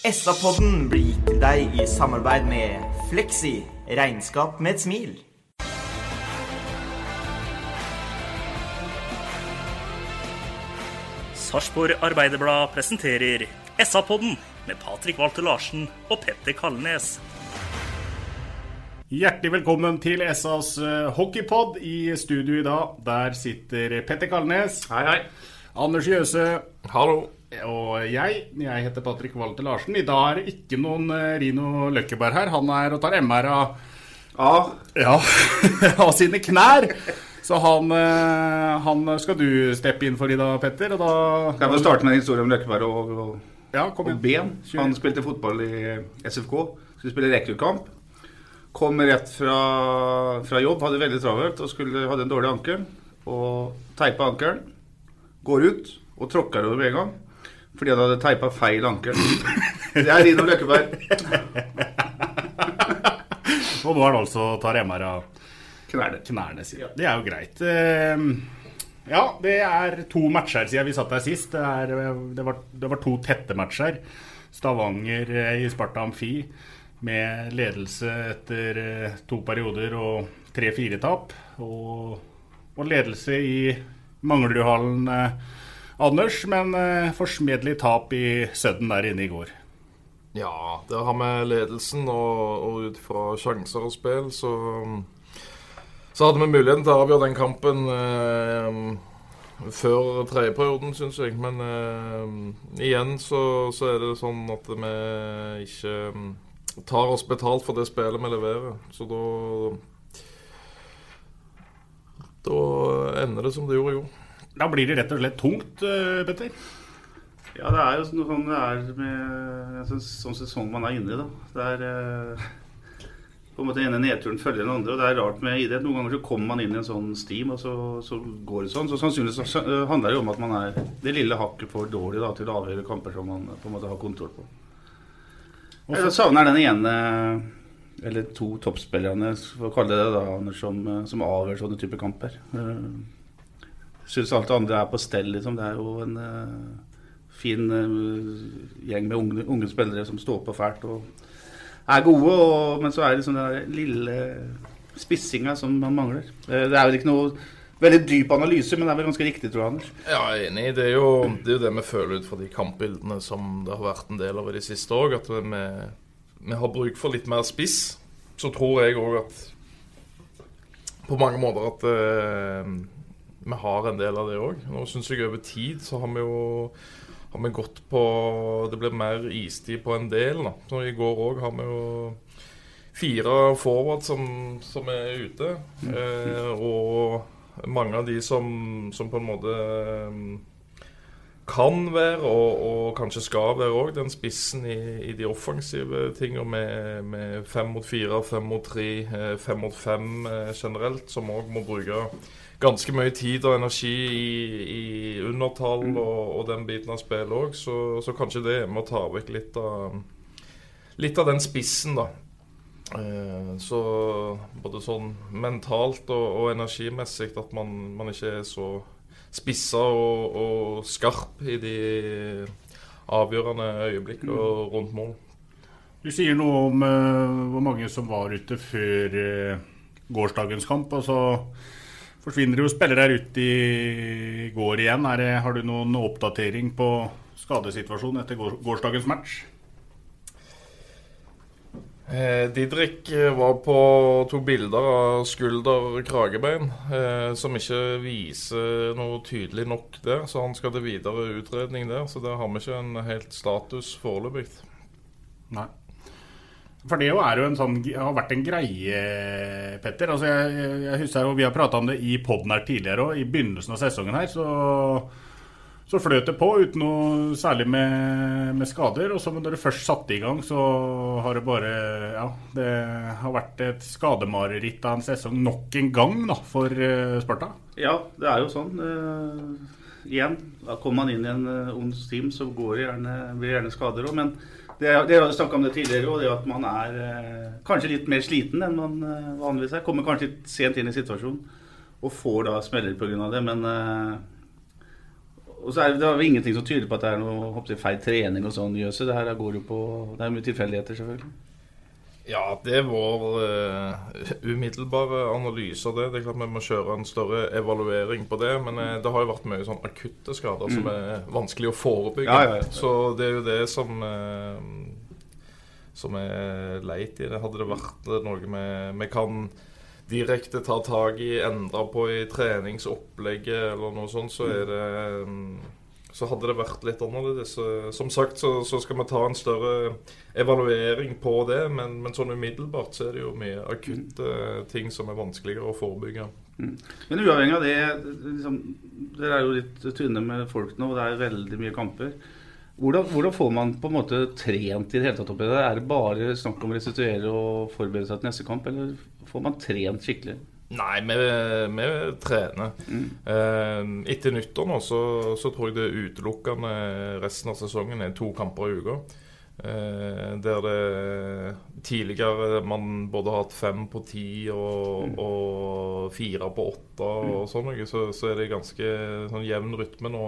SA-podden blir gitt til deg i samarbeid med Fleksi. Regnskap med et smil. Sarpsborg Arbeiderblad presenterer SA-podden med Patrik Walter Larsen og Petter Kalnes. Hjertelig velkommen til SAs eh, hockeypod. I studio i dag, der sitter Petter Kalnes. Hei, hei. Anders Jøse. Hallo. Og jeg. Jeg heter Patrick Walter Larsen. I dag er det ikke noen eh, Rino Løkkeberg her. Han er og tar MR av, Ah, ja, av sine knær. Så han, eh, han skal du steppe inn for i dag, Petter. Og da kan jeg få starte med en historie om Løkkeberg og, og, Ja, kom og. Ben. Han spilte fotball i SFK. Skulle spille rekruttkamp. Kom rett fra, fra jobb, hadde veldig travelt og skulle, hadde en dårlig ankel. Og teipa ankelen. Går ut og tråkker over med en gang. Fordi han hadde teipa feil ankel. Det er Rino Løkkeberg. Og nå er det altså tar MR av Knærne. knærne sine. Det er jo greit. Eh, Ja, det er to matcher siden vi satt der sist. Det, er, det, var, det var to tette matcher. Stavanger eh, i Sparta Amfi med ledelse etter eh, to perioder og tre-fire tap. Og, og ledelse i Manglerudhallen, eh, Anders, men eh, forsmedelig tap i Sudden der inne i går. Ja, der har vi ledelsen, og, og ut fra sjanser og spill, så Så hadde vi muligheten til å avgjøre den kampen eh, før tredjeperioden, syns jeg. Men eh, igjen så, så er det sånn at vi ikke mm, tar oss betalt for det spillet vi leverer. Så da Da ender det som det gjorde i går. Da blir det rett og slett tungt, eh, Petter. Ja, det er jo noe sånn det er med sånn, sånn sesong man er inne i. da. Det er eh, på en måte ene nedturen følger den andre. og Det er rart med idrett. Noen ganger så kommer man inn i en sånn steam, og så, så går det sånn. Så Sannsynligvis så, eh, handler det jo om at man er det lille hakket for dårlig da, til å avgjøre kamper som man på en måte har kontroll på. Og så savner den ene eller to toppspillerne, for å kalle det det, da, Anders, som, eh, som avgjør sånne typer kamper. Syns alt det andre er på stell, liksom. Det er jo en uh, fin uh, gjeng med unge, unge spillere som står på fælt og er gode, og, men så er det liksom den lille spissinga som man mangler. Eh, det er vel ikke noe veldig dyp analyse, men det er vel ganske riktig, tror jeg, Anders. Ja, jeg er enig. Det er, jo, det er jo det vi føler ut fra de kampbildene som det har vært en del av i det siste òg, at vi, vi har bruk for litt mer spiss. Så tror jeg òg at på mange måter at eh, vi har en del av det òg. Nå syns jeg over tid så har vi jo har vi gått på Det blir mer istid på en del. da. Så I går òg har vi jo fire forward som, som er ute. Eh, og mange av de som, som på en måte eh, kan være, og, og kanskje skal være òg, den spissen i, i de offensive tinga med, med fem mot fire, fem mot tre, eh, fem mot fem eh, generelt, som òg må bruke ganske mye tid og energi i, i undertall og, og den biten av spillet òg, så, så kanskje det er med å ta vekk litt av, litt av den spissen, da. Eh, Så både sånn mentalt og, og energimessig at man, man ikke er så spissa og, og skarp i de avgjørende øyeblikkene rundt mål. Du sier noe om eh, hvor mange som var ute før eh, gårsdagens kamp. og så forsvinner jo spillere her ute i går igjen. Det, har du noen oppdatering på skadesituasjonen etter går, gårsdagens match? Eh, Didrik eh, var på to bilder av skulder og kragebein, eh, som ikke viser noe tydelig nok der. Så han skal til videre utredning der. Så der har vi ikke en helt status foreløpig. Nei. For det jo er jo en sånn, har vært en greie, Petter. Altså jeg, jeg, husker jo, Vi har prata om det i poden her tidligere òg. I begynnelsen av sesongen her så, så fløt det på uten noe særlig med, med skader. Og så når det først satte i gang, så har det bare Ja, det har vært et skademareritt av en sesong nok en gang da, for eh, Sparta. Ja, det er jo sånn. Uh, igjen, da kommer man inn i en uh, ond team, så går det gjerne, blir det gjerne skader òg. Det, det har vi snakka om det tidligere, òg, at man er eh, kanskje litt mer sliten enn man eh, vanligvis er. Kommer kanskje litt sent inn i situasjonen og får da smeller pga. det. Men og så er det, det ingenting som tyder på at det er noe feil trening og sånn. Det her går jo på Det er mye tilfeldigheter, selvfølgelig. Ja, det er vår uh, umiddelbare analyse av det. Det er klart Vi må kjøre en større evaluering på det. Men uh, det har jo vært mye sånn akutte skader mm. som er vanskelig å forebygge. Ja, ja, ja. Så det er jo det som uh, som er leit i det. Hadde det vært noe vi kan direkte ta tak i, endre på i treningsopplegget eller noe sånt, så er det så hadde det vært litt annerledes. Som sagt så, så, skal vi ta en større evaluering på det, men, men, sånn umiddelbart så er det jo mye akutte ting som er vanskeligere å forebygge. Mm. Men uavhengig av det, liksom, dere er jo litt tynne med folk nå, og det er veldig mye kamper. Hvordan, hvordan, får man på en måte trent i det hele tatt oppi det? Er det bare snakk om å restituere og forberede seg til neste kamp, eller får man trent skikkelig? Nei, vi, vi trener. Mm. Eh, etter nyttår nå så, så, tror jeg det er utelukkende resten av sesongen er to kamper i uka. Eh, der det tidligere man både har hatt fem på ti og, mm. og fire på åtte og mm. sånn så, så, er det ganske sånn jevn rytme nå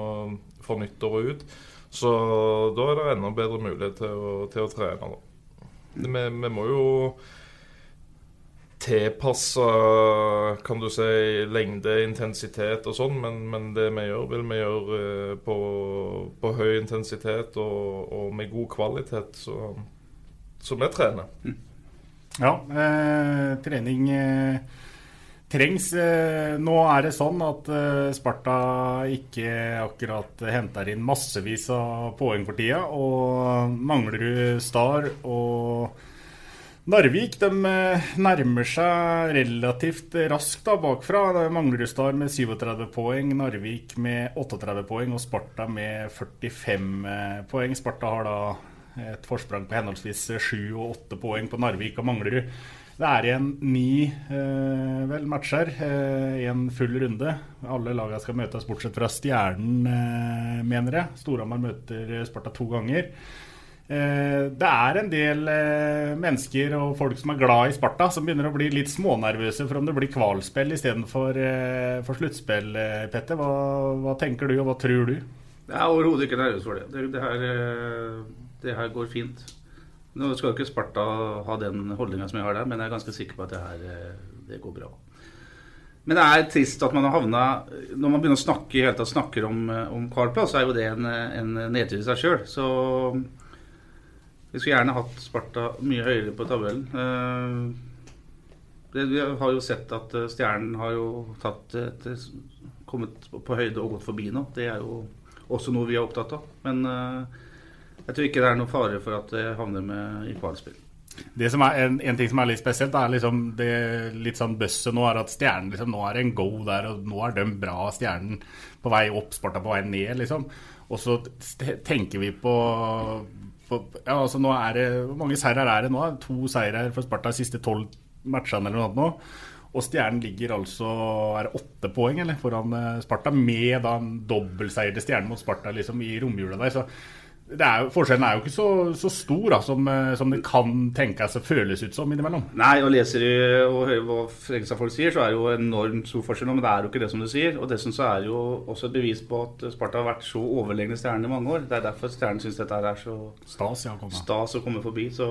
fra nyttår og ut. Så da er det enda bedre mulighet til å, til å trene. Vi, vi må jo tilpasse kan du si, lengde, intensitet og sånn, men, men, det vi gjør, vil vi gjøre eh, på, på høy intensitet og, og, med god kvalitet. Så, så vi trener. Ja, eh, trening eh, trengs. Eh, nå er det sånn at eh, Sparta ikke akkurat henter inn massevis av poeng for tida. Og mangler du Star og Narvik de eh, nærmer seg relativt raskt da bakfra. Manglerudstad med 37 poeng, Narvik med 38 poeng og Sparta med 45 eh, poeng. Sparta har da et forsprang på henholdsvis 7 og 8 poeng på Narvik og Manglerud. Det er igjen ni eh, vel, matcher i eh, en full runde. Alle lagene skal møtes bortsett fra Stjernen, eh, mener jeg. Storhamar møter Sparta to ganger. Eh, det er en del eh, mennesker og folk som er glad i Sparta, som begynner å bli litt smånervøse for om det blir kvalspill istedenfor uh, for sluttspill. Petter, hva, hva, tenker du, og hva tror du? Jeg er overhodet ikke nervøs for det. Det, det, her, det, her, går fint. Nå skal jo ikke Sparta ha den holdninga som jeg har der, men jeg er ganske sikker på at det her det går bra. Men det er trist at man har havna Når man begynner å snakke, helt tatt snakker om, om kvalplass, så er jo det en, en nedtur i seg sjøl. Vi skulle gjerne hatt Sparta mye høyere på tabellen. Eh, vi har jo sett at eh, Stjernen har jo tatt et, kommet på høyde og gått forbi nå. Det er jo også noe vi er opptatt av. Men eh, jeg tror ikke det er noe fare for at det havner med i kvalspill. Det som er en, en, ting som er litt spesielt, er liksom det litt sånn bøsset nå, er at Stjernen liksom, nå er en go der, og nå er de bra. Stjernen på vei opp, Sparta på vei ned, liksom. Og så tenker vi på ja, altså nå er det, Hvor mange seirer er det nå? To seirer for Sparta de siste tolv matchene eller noe annet nå. Og Stjernen ligger altså er det åtte poeng eller, foran eh, Sparta, med da en dobbeltseier til Stjernen mot Sparta liksom, i romjula der. så er jo, forskjellen er jo ikke så, så stor da, som, eh, som, det kan tenkes og føles ut som innimellom. Nei, og leser og hører hva Fredrikstad-folk sier, så er det jo enormt stor forskjell. Men det er jo ikke det som du sier. Og dessuten så er det jo også et bevis på at Sparta har vært så overlegne stjerner i mange år. Det er derfor Stjernen syns dette er så stas, ja, stas å komme forbi. Så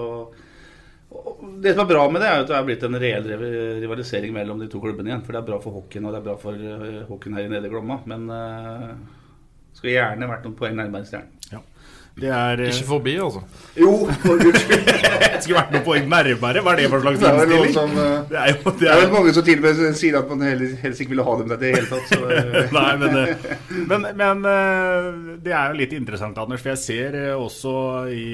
det som er bra med det, er at det er blitt en reell rivalisering mellom de to klubbene igjen. For det er bra for hockeyen, og det er bra for eh, hockeyen her i Nede Glomma. Men uh, skulle gjerne vært noen poeng nærmere Stjernen. Ja. Det er eh, Ikke forbi, altså. Jo, for guds skyld. Det skulle vært noe poeng nærmere. Hva er det for slags Det er innstilling? som, uh, Det er jo det Det er er vel mange som til og med sier at man heller, helst ikke ville ha dem der i det hele tatt. Så, uh. Nei, men, men, men uh, det er jo litt interessant, Anders. For jeg ser også i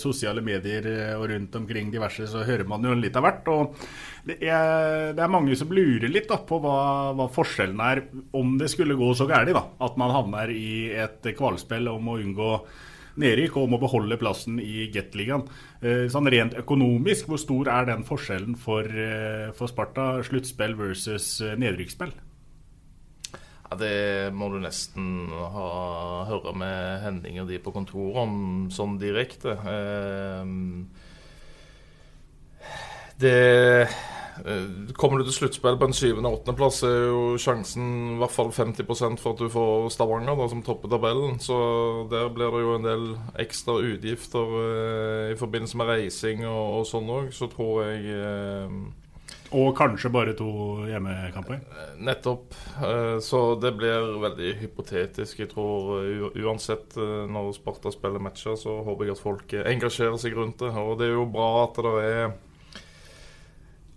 sosiale medier og rundt omkring diverse, så hører man jo litt av hvert. Og det er, det er mange som lurer litt da, på hva, hva forskjellen er om det skulle gå så gærent at man havner i et kvalspill om å unngå nedrykk og å beholde plassen i Gateligaen. Eh, Sånn rent økonomisk, hvor stor er den forskjellen for, eh, for Sparta? Sluttspill versus eh, nedrykksspill? Ja, Det må du nesten ha, høre med Henning og de på kontoret om sånn direkte. Det Kommer du til sluttspill på en syvende- og åttendeplass, er jo sjansen i hvert fall 50% for at du får Stavanger da, som topper tabellen. Så der blir det jo en del ekstra utgifter eh, i forbindelse med reising og, og sånn òg. Så tror jeg eh, Og kanskje bare to hjemmekamper? Nettopp. Eh, Så det blir veldig hypotetisk. Jeg tror eh, uansett eh, når Sparta spiller matcher, så håper jeg at folk eh, engasjerer seg rundt det. Og det er jo bra at det er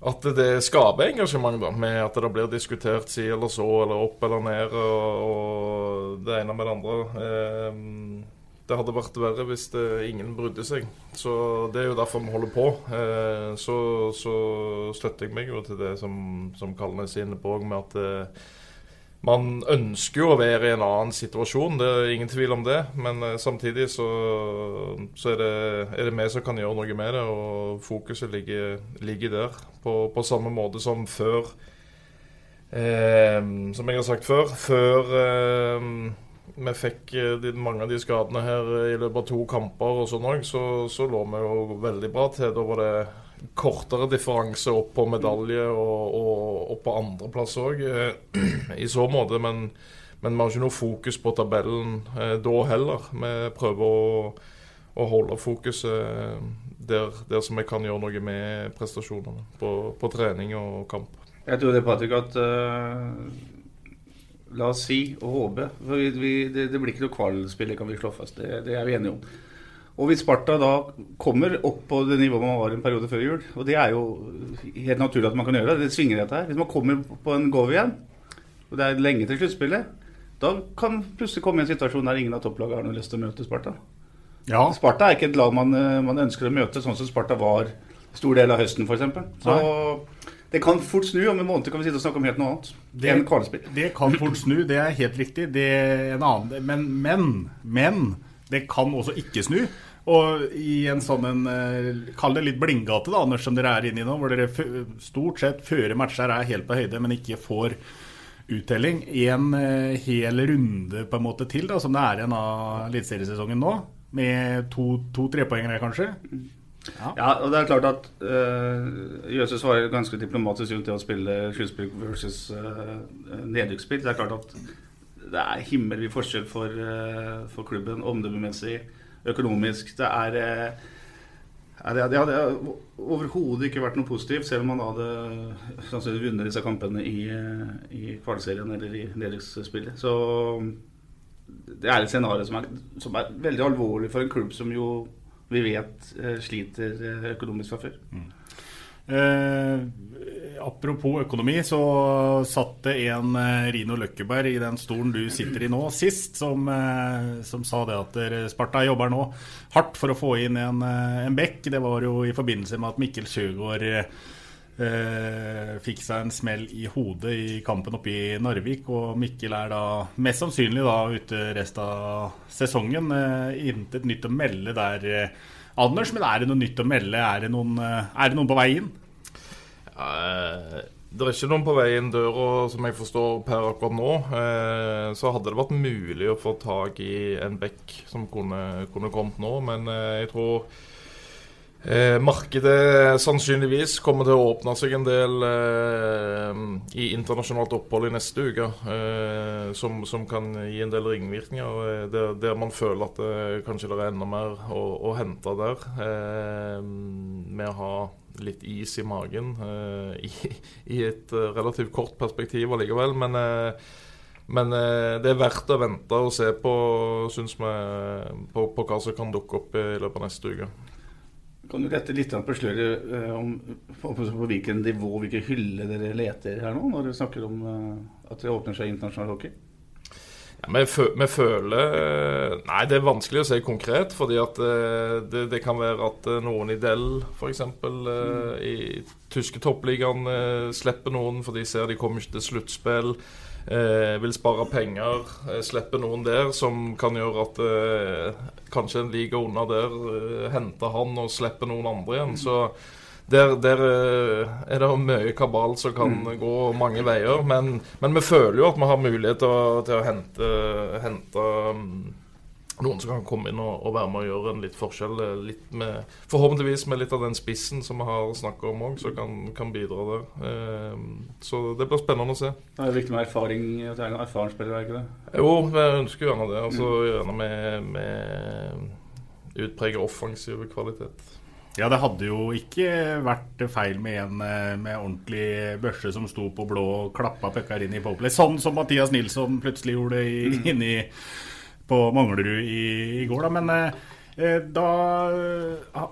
at det skaper engasjement, da, med at det blir diskutert si eller så, eller opp eller ned, og, det ene med det andre. Eh, det hadde vært verre hvis ingen brydde seg. Så Det er jo derfor vi holder på. Eh, så, så støtter jeg meg jo til det som, som Kalnes er inne på, med at eh, man ønsker jo å være i en annen situasjon, det er ingen tvil om det. Men eh, samtidig så, så er, det, vi som kan gjøre noe med det, og fokuset ligger, ligger der. På, på samme måte som før. Eh, som jeg har sagt før, før eh, vi fikk eh, de, mange av de skadene her i løpet av to kamper og sånn òg, så, så lå vi jo veldig bra til. Da var det kortere differanse opp på medalje og, og, og på andreplass òg, eh, i så måte. Men, men vi har ikke noe fokus på tabellen eh, da heller. Vi prøver å, å holde fokuset der, der som vi kan gjøre noe med prestasjonene på, på trening og kamp. Jeg tror det, Patrick, at Uh La oss si og håpe for vi, vi, det, det blir ikke noe kvalspill, det kan vi slå fast. Det, det er vi enige om. Og hvis Sparta da kommer opp på det nivået man var en periode før jul, og det er jo helt naturlig at man kan gjøre det, det svinger dette her. Hvis man kommer på en go igjen, og det er lenge til sluttspillet, da kan plutselig komme i en situasjon der ingen av topplagene har noe lyst til å møte Sparta. Ja. Sparta er ikke et lag man, eh, man ønsker å møte, sånn som Sparta var stor del av høsten f.eks. Så det kan fort snu. Om en måned kan vi sitte og snakke om helt noe annet Det, det kan fort snu, det er helt riktig. Det er en annen, men, men, men det kan også ikke snu. Og i en sånn en, eh, Kall det litt blindgate, da, Anders, som dere er inne i nå, hvor dere stort sett fører matcher er helt på høyde, men ikke får uttelling. En eh, hel runde på en måte til, da, som det er igjen av eliteseriesesongen nå, med to, to trepoengere, kanskje. Ja, og det er klart at uh, Jøse var ganske diplomatisk rundt det å spille sluttspill versus uh, nedrykksspill. Det er klart at det er himmelvid forskjell for, eh, for klubben omdømmemessig, økonomisk. Det er eh, det, hadde overhodet ikke vært noe positivt, selv om man hadde sannsynligvis vunnet disse kampene i, eh, i kvalserien eller i nedrykksspillet. Så det er et scenario som er, som er veldig alvorlig for en klubb som jo vi vet sliter økonomisk fra før. Eh, apropos økonomi, så satt det en eh, Rino Løkkeberg i den stolen du sitter i nå, sist, som, eh, som sa det at Sparta jobber nå hardt for å få inn en, eh, en bekk. Det var jo i forbindelse med at Mikkel Sjøgaard eh, fikk seg en smell i hodet i kampen oppe i Narvik. Og Mikkel er da mest sannsynlig da ute resten av sesongen. Eh, intet nytt å melde der, Anders. Men er det noe nytt å melde? Er det noen, er det noen på vei inn? Det er ikke noen på vei inn døra, som jeg forstår per akkurat nå. Eh, Så hadde det vært mulig å få tak i en bekk som kunne, kunne kommet nå, men eh, jeg tror eh, markedet sannsynligvis kommer til å åpne seg en del eh, i internasjonalt opphold i neste uke, som, som kan gi en del ringvirkninger. Der, der man føler at det, kanskje det er enda mer å, å hente der. Med å ha litt is i magen eh, i, i et eh, relativt kort perspektiv allikevel. Men, eh, Men det er verdt å vente og se på, syns vi, på, på hva som kan dukke opp i løpet av neste uke. Kan du rette litt på sløret om på, på, hvilken nivå, hvilken hylle dere leter her nå, når dere snakker om at det åpner seg internasjonal hockey? Ja, vi, vi, føler Nei, det er vanskelig å si konkret. fordi at eh, det, det kan være at eh, noen i Dell f.eks. Mm. i tyske toppligaen slipper noen for de ser de kommer ikke til sluttspill. Eh, vil spare penger, eh, slipper noen der som kan gjøre at eh, kanskje en liga unna der eh, henter han og slipper noen andre igjen. Så der, der, eh, er det mye kabal som kan mm. gå mange veier. Men, men, vi føler jo at vi har mulighet til å, til å hente, hente um, noen som kan komme inn og, og, være med og gjøre en litt forskjell. Eh, litt med, forhåpentligvis med litt av den spissen som vi har snakka om òg, som kan, kan, bidra der. Eh, så det blir spennende å se. Det er viktig med erfaring. og er erfaren spiller, er ikke det? Jo, vi ønsker gjerne det. Altså mm. gjerne med, med utpreget offensiv kvalitet. Ja, det hadde jo ikke vært feil med en eh, med ordentlig børse som sto på blå og klappa pucker inn i Poplay. Sånn som Mathias Nilsson plutselig gjorde i, mm. inni på Manglerud i, i går. Da. Men eh, eh da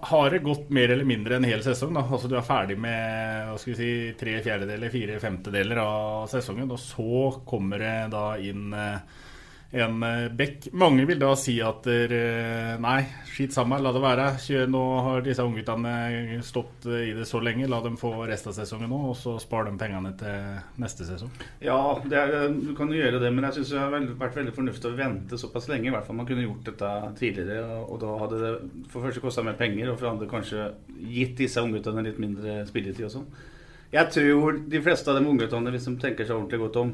har det gått mer eller mindre en hel sesong. Da. Altså Du er ferdig med hva skal vi si, tre fjerdedeler, fire femtedeler av sesongen. Og så kommer det da inn eh, en eh, bekk. Mange vil da si at uh, nei, skit samme, la det være. Nå har disse ungguttene stått eh, i det så lenge. La dem få resten av sesongen nå, og så spar de pengene til neste sesong. Ja, er, du kan jo gjøre det, men jeg syns det har vært veldig fornuftig å vente såpass lenge. I hvert fall man kunne gjort dette tidligere, og da hadde det for første kosta mer penger, og for andre kanskje gitt disse ungguttene litt mindre spilletid og sånn. Jeg tror de fleste av de ungguttene, hvis de tenker seg ordentlig godt om,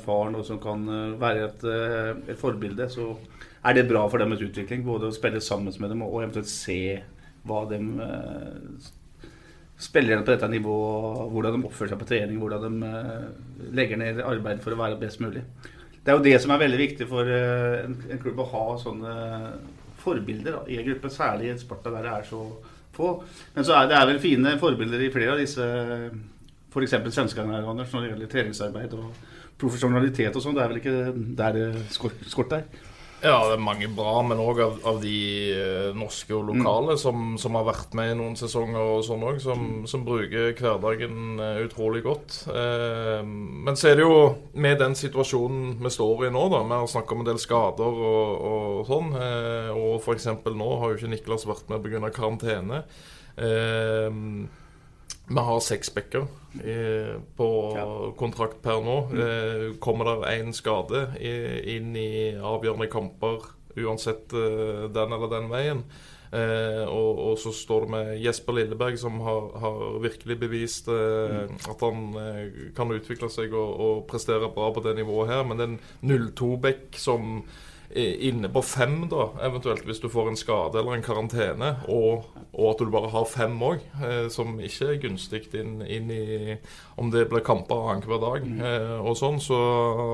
Erfaren og som kan eh, være et, eh, et, forbilde, så er det bra for deres utvikling. Både å spille sammen med dem og eventuelt se hva de spiller spillerne på dette nivået, hvordan de oppfører seg på trening, hvordan de legger ned arbeid for å være best mulig. Det er jo det som er veldig viktig for en, en klubb å ha sånne forbilder da, i en gruppe, særlig i Sparta der det er så få. Men så er det er vel fine forbilder i flere av disse, f.eks. svenskene når det gjelder treningsarbeid og profesjonalitet og sånn, det er vel ikke der det skorter? Ja, det er mange bra, men òg av, av, de eh, norske og lokale mm. som, som, har vært med i noen sesonger og sånn òg, som, som, bruker hverdagen eh, utrolig godt. Eh, men så er det jo med den situasjonen vi står i nå, da, vi har snakka om en del skader og, og sånn, eh, og f.eks. nå har jo ikke Niklas vært med pga. karantene. Eh, vi har seks backer på kontrakt per nå. Eh, kommer det én skade inn i avgjørende kamper, uansett eh, den eller den veien, Eh, og, og, så står det med Jesper Lilleberg, som har, har virkelig bevist eh, mm. at han eh, kan utvikle seg og, og, prestere bra på det nivået her. Men det er en 0-2-back som inne på fem, da, eventuelt hvis du får en skade eller en karantene, og, og at du bare har fem òg, eh, som ikke er gunstig inn, inn, i Om det blir kamper annenhver dag mm. eh, og sånn, så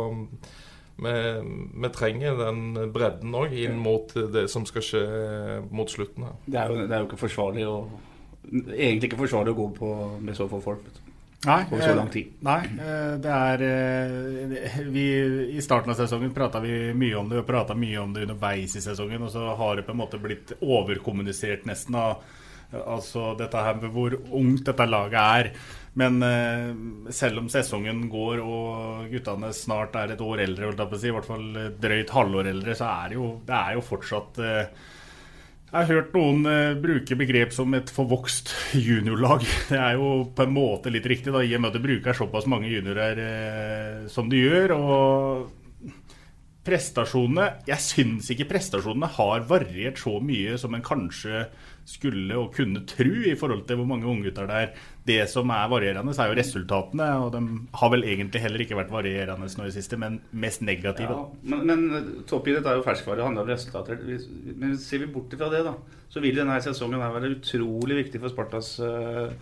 um, vi, vi, trenger den bredden òg inn mot det som skal skje mot slutten her. Det er jo, det er jo ikke forsvarlig å Egentlig ikke forsvarlig å gå på med så få folk. Vet du. Nei, over så lang tid. Nei, eh, det er eh, vi, I starten av sesongen prata vi mye om det, og prata mye om det underveis i sesongen. Og så har det på en måte blitt overkommunisert nesten. Altså dette her med hvor ungt dette laget er. Men selv om sesongen går og guttene snart er et år eldre, i hvert fall drøyt halvår eldre, så er det jo, det er jo fortsatt uh, jeg har hørt noen uh, bruke begrep som et forvokst juniorlag. Det er jo på en måte litt riktig, da, i og med at det bruker såpass mange juniorer uh, som de gjør. og prestasjonene Jeg syns ikke prestasjonene har variert så mye som en kanskje skulle og kunne tro i forhold til hvor mange unggutter det er. Det som er varierende, er jo resultatene. Og de har vel egentlig heller ikke vært varierende nå i siste, men mest negative. Ja, men, men toppidrett er jo ferskvare, det handler om resultater. Men ser vi bort fra det, da, så vil denne sesongen være utrolig viktig for Spartas eh,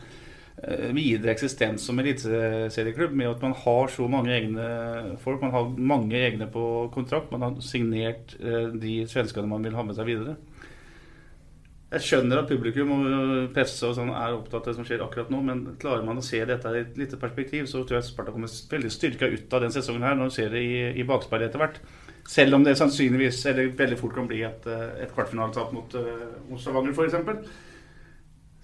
eh, videre eksistens som eliteserieklubb, med at man har så mange egne folk. Man har mange egne på kontrakt. Man har signert uh, de svenskene man vil ha med seg videre. Jeg skjønner at publikum og presse og sånn er opptatt av det som skjer akkurat nå, men klarer man å se dette i et lite perspektiv, så tror jeg Sparta kommer veldig styrka ut av den sesongen her når du ser det i, i bakspeilet etter hvert. Selv om det sannsynligvis eller veldig fort kan bli et, eh, et kvartfinaletap mot, uh, mot Stavanger f.eks.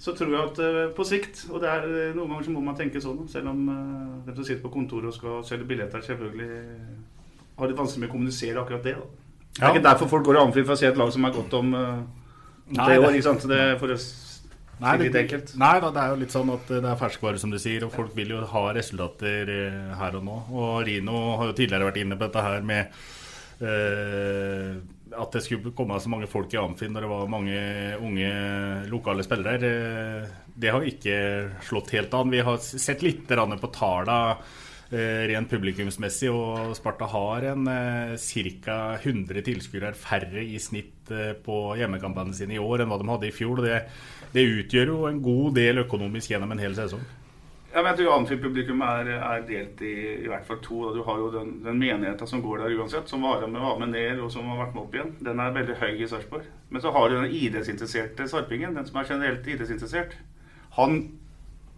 Så tror jeg at eh, på sikt, og det er eh, noen ganger så må man tenke sånn, selv om de som sitter på kontoret og skal selge billetter, selvfølgelig har litt vanskelig med å kommunisere akkurat det. Da. Det er Ja. ikke derfor folk går i anfri for å se et lag som er godt om Nei, det- ikke sant? Det er for å Nei, det, enkelt. nei da, det er jo litt sånn at det er ferskvare, som du sier, og folk vil jo ha resultater eh, her og nå. Og Rino har jo tidligere vært inne på dette her med eh, at det skulle komme så mange folk i Amfin når det var mange unge lokale spillere. Eh, det har ikke slått helt an. Vi har sett litt på tallene eh, rent publikumsmessig, og Sparta har en eh, ca. 100 tilskuere færre i snitt eh, på hjemmekampene sine i år enn hva de hadde i fjor. Det, det utgjør jo en god del økonomisk gjennom en hel sesong. Ja, men jeg tror Amfi-publikum er, er delt i, i hvert fall to. Da. Du har jo den, den menigheten som går der uansett, som var med, var med ned og som har vært med opp igjen. Den er veldig høy i Sarpsborg. Men så har du den idrettsinteresserte sarpingen, den som er generelt idrettsinteressert. Han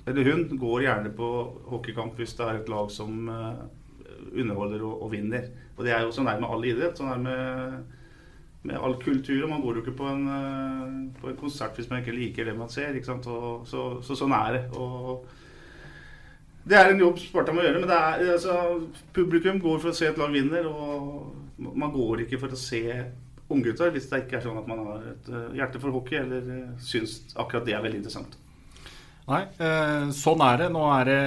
eller hun går gjerne på hockeykamp hvis det er et lag som eh, underholder og, og vinner. Og det er jo sånn er med all idrett. Sånn er med, med all kultur. Man går jo ikke på en, eh, på en konsert hvis man ikke liker det man ser. Og, så, så sånn er det. Og det er en jobb Sparta må gjøre, men er, altså, publikum går for å se et lag vinner. Og man går ikke for å se unggutter hvis det ikke er sånn at man har et eh, hjerte for hockey eller syns akkurat det er veldig interessant. Nei, eh, sånn er det. Nå er det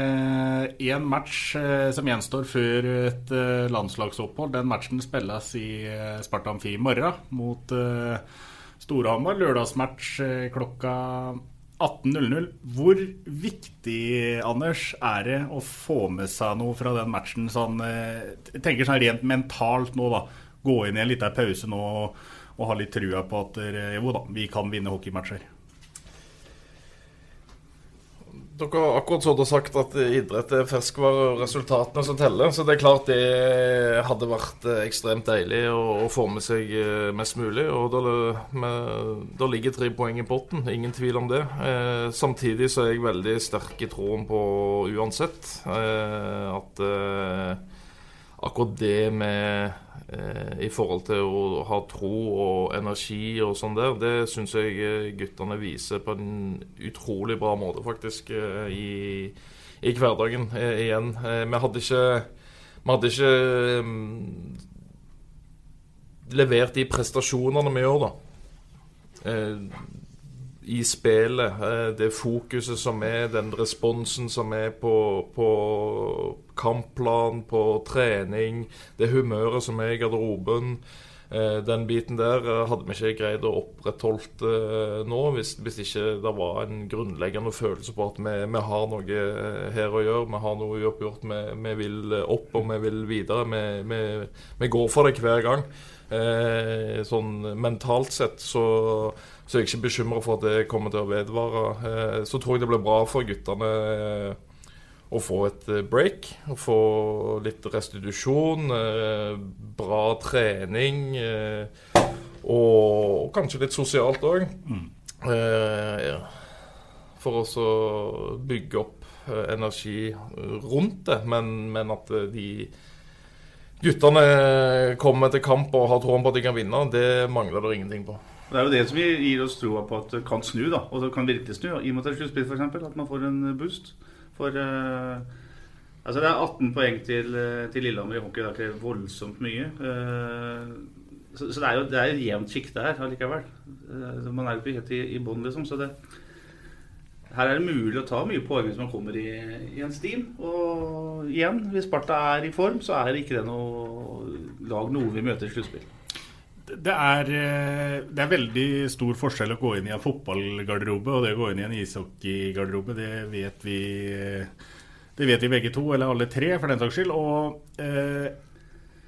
én match eh, som gjenstår før et eh, landslagsopphold. Den matchen spilles i eh, Sparta Amfi i morgen mot eh, Storhamar. Lørdagsmatch eh, klokka 18.00. Hvor viktig, Anders, er det å få med seg noe fra den matchen? Sånn, eh, jeg tenker sånn rent mentalt nå, da. Gå inn i en liten pause nå og, og ha litt trua på at eh, jo da, vi kan vinne hockeymatcher. Dere har akkurat så sagt at idrett er ferskvare og resultatene som teller. Så det er klart det hadde vært eh, ekstremt deilig å, å få med seg eh, mest mulig. Og da, ligger tre poeng i potten, ingen tvil om det. Eh, samtidig så er jeg veldig sterk i troen på uansett eh, at eh, akkurat det med I forhold til å ha tro og energi og sånn der, det syns jeg eh, guttene viser på en utrolig bra måte, faktisk, eh, i, i hverdagen eh, igjen. Eh, vi hadde ikke Vi hadde ikke mm, levert de prestasjonene vi gjør, da. I spillet. eh, Det fokuset som er, den responsen som er på, på kampplan, på trening, det humøret som er i garderoben. eh, Den biten der eh, hadde vi ikke greid å opprettholdt eh, nå, hvis, hvis ikke det var en grunnleggende følelse på at vi, vi har noe her å gjøre. Vi har noe uoppgjort. Vi, vi vil opp og vi vil videre. Vi, vi, vi går for det hver gang. Sånn mentalt sett så, så jeg er ikke bekymra for at det kommer til å vedvare. Eh, så tror jeg det blir bra for guttene eh, å få et eh, break. Å få litt restitusjon, bra trening. Og kanskje litt sosialt òg. Eh, for å bygge opp energi rundt det, men, men at de guttene kommer til kamp og har troen på at de kan vinne, det mangler det ingenting på. Det er jo det som gir oss troa på at det kan snu, da. Og det kan virkelig snu. I og med at det er sluttspill, f.eks. At man får en boost. For uh, altså det er 18 poeng til, eh, til Lillehammer i hockey. Det er ikke voldsomt mye. Uh, så, så det er jo det er et jevnt sjikte her allikevel. Uh, man er jo ikke helt i, i bånn, liksom. Så det, her er det mulig å ta mye poeng hvis man kommer i, i en stim. Og igjen, hvis Sparta er i form, så er ikke det noe lag noe vi møter i sluttspill. Det er, eh, det er veldig stor forskjell å gå inn i en fotballgarderobe og det å gå inn i en ishockeygarderobe. Det vet vi det vet vi begge to, eller alle tre for den saks skyld. Og eh,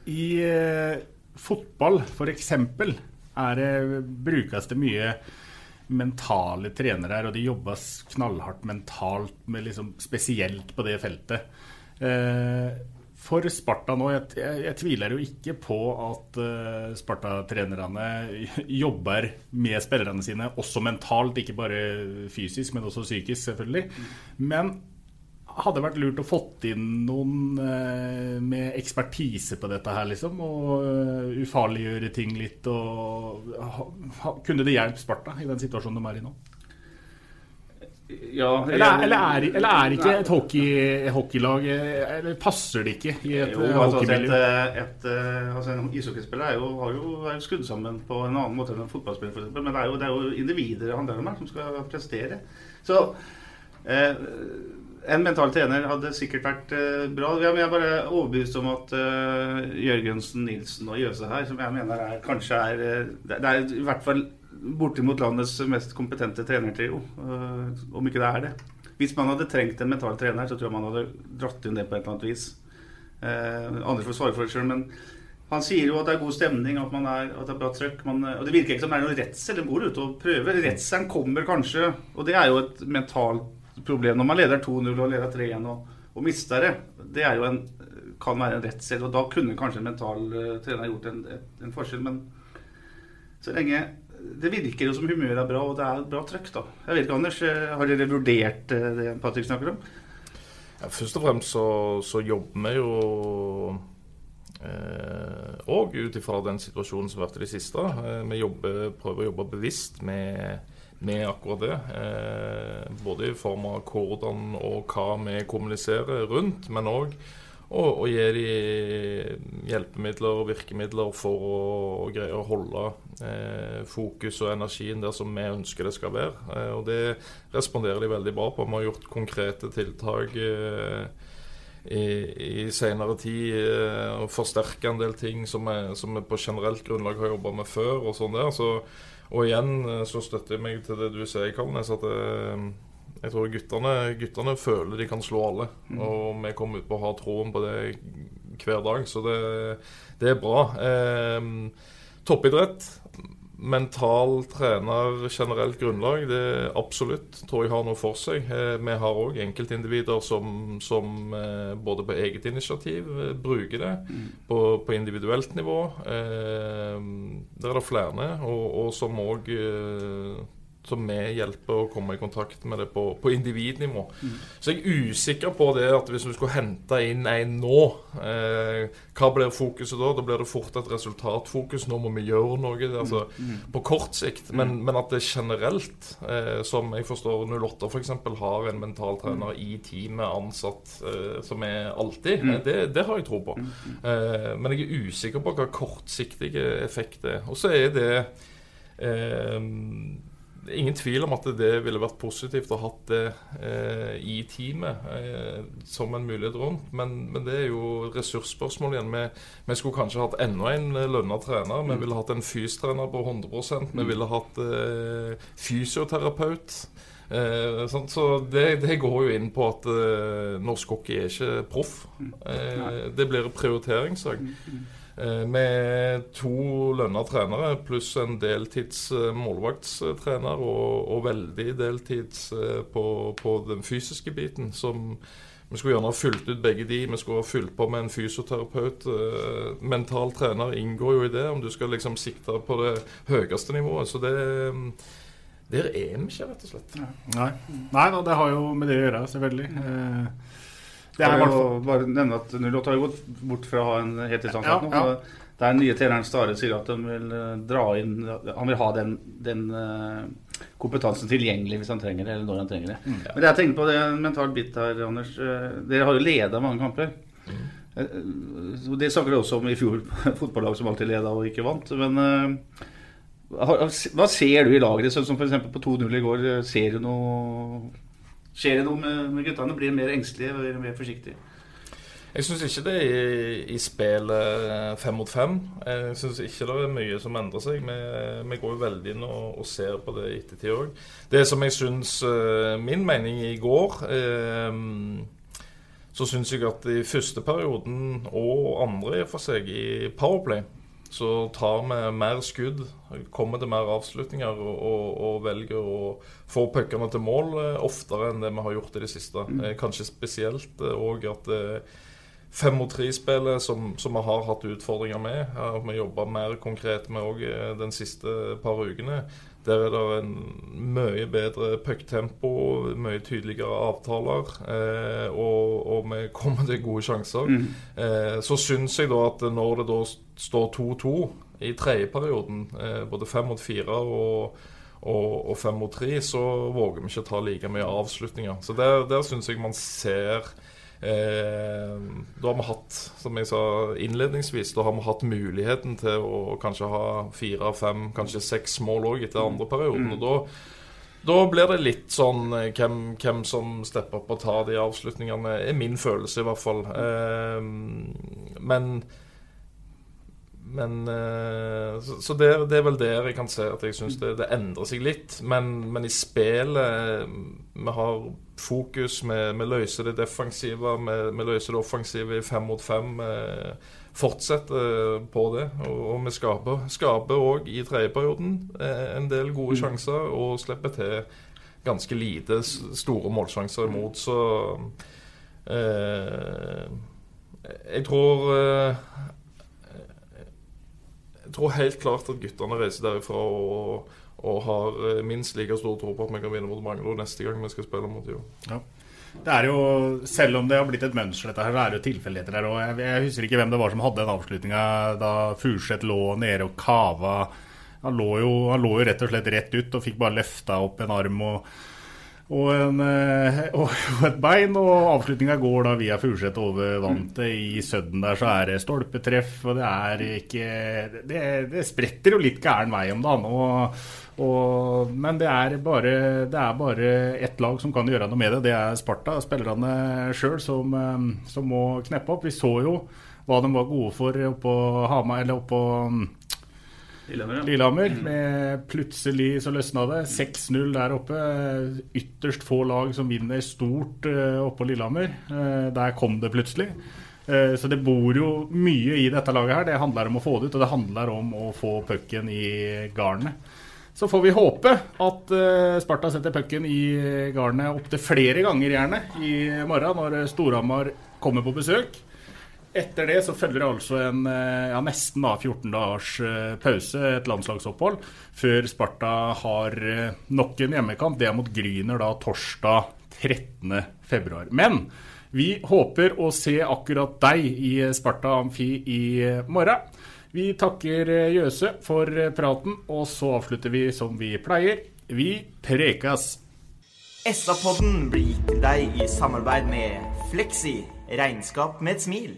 i eh, fotball, f.eks., brukes det mye mentale trenere her, og de jobbes knallhardt mentalt, med liksom, spesielt på det feltet. Eh, for Sparta nå, jeg, jeg, jeg, tviler jo ikke på at uh, Sparta-trenerne jobber med spillerne sine, også mentalt, ikke bare fysisk, men også psykisk, selvfølgelig. Men hadde vært lurt å fått inn noen uh, med ekspertise på dette her, liksom. Og uh, ufarliggjøre ting litt. Og ha, kunne det hjulpet Sparta i den situasjonen de er i nå? Ja, eller, eller, er, eller, er, ikke et hockey, hockeylag Eller passer det ikke i et altså, hockeymiljø? Et, altså en ishockeyspiller er jo, har jo, er jo skrudd sammen på en annen måte enn en fotballspiller, f.eks. Men det er, jo, det er jo individer han der om som skal prestere. Så eh, en mental trener hadde sikkert vært eh, bra. Jeg er bare overbevist om at eh, Jørgensen, Nilsen og Jøse her, som jeg mener er, kanskje er det, Det er i hvert fall bortimot landets mest kompetente trenertrio. Eh, om ikke det er det. Hvis man hadde trengt en mental trener, så tror jeg man hadde dratt inn det på et eller annet vis. Eh, andre får svare for det sjøl, men han sier jo at det er god stemning, at, er, at det er bra trøkk. Man, og det virker ikke som det er noe redsel. De går ut og prøver. Redselen kommer kanskje, og det er jo et mentalt problem når man leder 2-0 og leder 3-1 og, og, mister det. Det er jo en, kan være en redsel, og da kunne kanskje en mental uh, trener gjort en, en forskjell. Men så lenge det virker jo som humøret er bra, og det er bra trøkk, da. Jeg vet ikke, Anders, eh, har dere vurdert eh, det Patrick snakker om? Ja, først og fremst så, så jobber vi jo òg eh, ut ifra den situasjonen som har vært i det siste. Eh, vi jobber, prøver å jobbe bevisst med, med akkurat det. Eh, både i form av hvordan og hva vi kommuniserer rundt, men òg og, og gi de hjelpemidler og virkemidler for å, greie å holde eh, fokus og energien der som vi ønsker det skal være. Eh, og det responderer de veldig bra på. Vi har gjort konkrete tiltak eh, i, i senere tid eh, og forsterke en del ting som vi, på generelt grunnlag har jobba med før. Og sånn der. Så, og igjen eh, så støtter jeg meg til det du sier, Kalnes. at eh, jeg tror guttene, guttene, føler de kan slå alle. Mm. Og vi kommer ut på å ha troen på det hver dag, så det, det er bra. Eh, toppidrett. Mental trener, generelt grunnlag, det absolutt tror jeg har noe for seg. Eh, vi har òg enkeltindivider som, som eh, både på eget initiativ eh, bruker det, mm. på, på, individuelt nivå. Eh, der er det flere, og, og som òg som vi hjelper å komme i kontakt med det på, på individnivå. Mm. Så jeg er usikker på det at hvis vi skulle hente inn en nå, eh, hva blir fokuset da? Da blir det fort et resultatfokus. Nå må vi gjøre noe altså, mm. mm. på kort sikt. Men, mm. men at det generelt, eh, som jeg forstår 08 f.eks. har en mentaltrener mm. i teamet ansatt eh, som er alltid, mm. det, det, har jeg tro på. Eh, men jeg er usikker på hva kortsiktige effekt er. Og så er det eh, det er ingen tvil om at det ville vært positivt å ha det eh, i teamet eh, som en mulighet rundt. Men, men, det er jo ressursspørsmål igjen. Vi, vi skulle kanskje hatt enda en lønna trener. Vi mm. ville hatt en fystrener på 100 Vi mm. ville hatt eh, fysioterapeut. Eh, sånn, så det, det, går jo inn på at eh, norsk hockey er ikke proff. Mm. Eh, det blir en prioriteringssak. Eh, med to lønna trenere pluss en deltids eh, målvaktstrener og, og veldig deltids eh, på, på, den fysiske biten. som Vi skulle gjerne ha fulgt ut begge de. Vi skulle ha fulgt på med en fysioterapeut. Mental trener inngår jo i det, om du skal liksom sikte på det høyeste nivået. Så det der er vi ikke, rett og slett. Nei, Nei da, det har jo med det å gjøre, selvfølgelig. Eh, det er jo bare nevne at 08 har gått bort fra å ha en heltidsansatt nå. Der nye treneren Stare sier at han vil eh, dra inn Han vil ha den, den uh, kompetansen tilgjengelig hvis han trenger det, eller når han trenger det. Mm. Men det jeg tenker på det er en mental bit her, Anders. Uh, dere har jo leda mange kamper. Mm. Det snakker dere også om i fjor, fotballag som alltid leda og ikke vant. Men hva ser du i laget, sånn som f.eks. på 2-0 i går? Ser du noe Skjer det noe med, med guttene? Blir mer engstelige og mer forsiktige? Jeg syns ikke det i, i spillet fem mot fem. Jeg syns ikke det er mye som endrer seg. Vi, vi går jo veldig inn og, og ser på det i ettertid òg. Det som jeg syns Min mening i går eh, Så syns jeg at i første perioden, og andre for seg, i Powerplay så tar vi mer skudd, kommer til mer avslutninger og, og, og velger å få puckene til mål eh, oftere enn det vi har gjort i det siste. Mm. Eh, kanskje spesielt òg eh, at fem mot tre-spillet som, som, vi har hatt utfordringer med, har vi jobba mer konkret med òg den siste par ukene. Der er det en mye bedre pucktempo, mye tydeligere avtaler, eh, og, og, vi kommer til gode sjanser. Mm. Eh, så syns jeg da at når det da står 2-2 i tredje perioden, eh, både fem mot fire og og, og fem mot tre, så våger vi ikke ta like mye avslutninger. Så der, der syns jeg man ser da har vi hatt, som jeg sa innledningsvis, da har vi hatt muligheten til å kanskje ha fire, fem, kanskje seks mål òg etter andre perioden. Mm. og da da blir det litt sånn eh, hvem, hvem, som stepper opp og tar de avslutningene, er min følelse i hvert fall. Eh, men men eh, Så, så det, det, er vel der jeg kan se at jeg syns det, det, endrer seg litt. Men, men i spillet Vi har fokus, vi, vi løser det defensive, vi, vi, løser det offensive i fem mot fem. Fortsetter på det. Og, og vi skaper òg i tredjeperioden eh, en del gode mm. sjanser og slipper til ganske lite store målsjanser imot. Så eh, jeg tror eh, jeg tror helt klart at guttene reiser derifra og, og har eh, minst like stor tro på at vi kan vinne mot Manglo neste gang vi skal spille mot Jo. Ja. Det er jo, Selv om det har blitt et mønster, dette her, så er det jo tilfeldigheter her òg. Jeg, jeg, husker ikke hvem det var som hadde den avslutninga da Furseth lå nede og kava. Han lå, jo, han lå, jo, rett og slett rett ut og fikk bare løfta opp en arm. og og, en, eh, og, et bein. Og avslutninga går da via Furuset over vantet. I Sudden der så er det stolpetreff, og det er ikke Det, det spretter jo litt gæren vei om dagen. Men det er, bare, det er bare ett lag som kan gjøre noe med det. Det er Sparta. Spillerne sjøl som, eh, som, må kneppe opp. Vi så jo hva de var gode for oppå Hamar, eller oppå Lillehammer. Ja. Lillehammer mm. med plutselig så løsna det. 6-0 der oppe. Ytterst få lag som vinner stort uh, oppå Lillehammer. Uh, der kom det plutselig. Uh, så det bor jo mye i dette laget her. Det handler om å få det ut, og det handler om å få pucken i garnet. Så får vi håpe at Sparta setter pucken i garnet opptil flere ganger, gjerne, i morgen når Storhamar kommer på besøk. Etter det så følger det altså en eh, ja, nesten da, 14 dagers eh, pause, et landslagsopphold, før Sparta har eh, nok en hjemmekamp. Det er mot Gryner da torsdag 13.2. Men vi håper å se akkurat deg i Sparta Amfi i morgen. Vi takker Jøse for praten, og så avslutter vi som vi pleier. Vi prekas! SA-podden blir gitt til deg i samarbeid med Fleksi regnskap med et smil.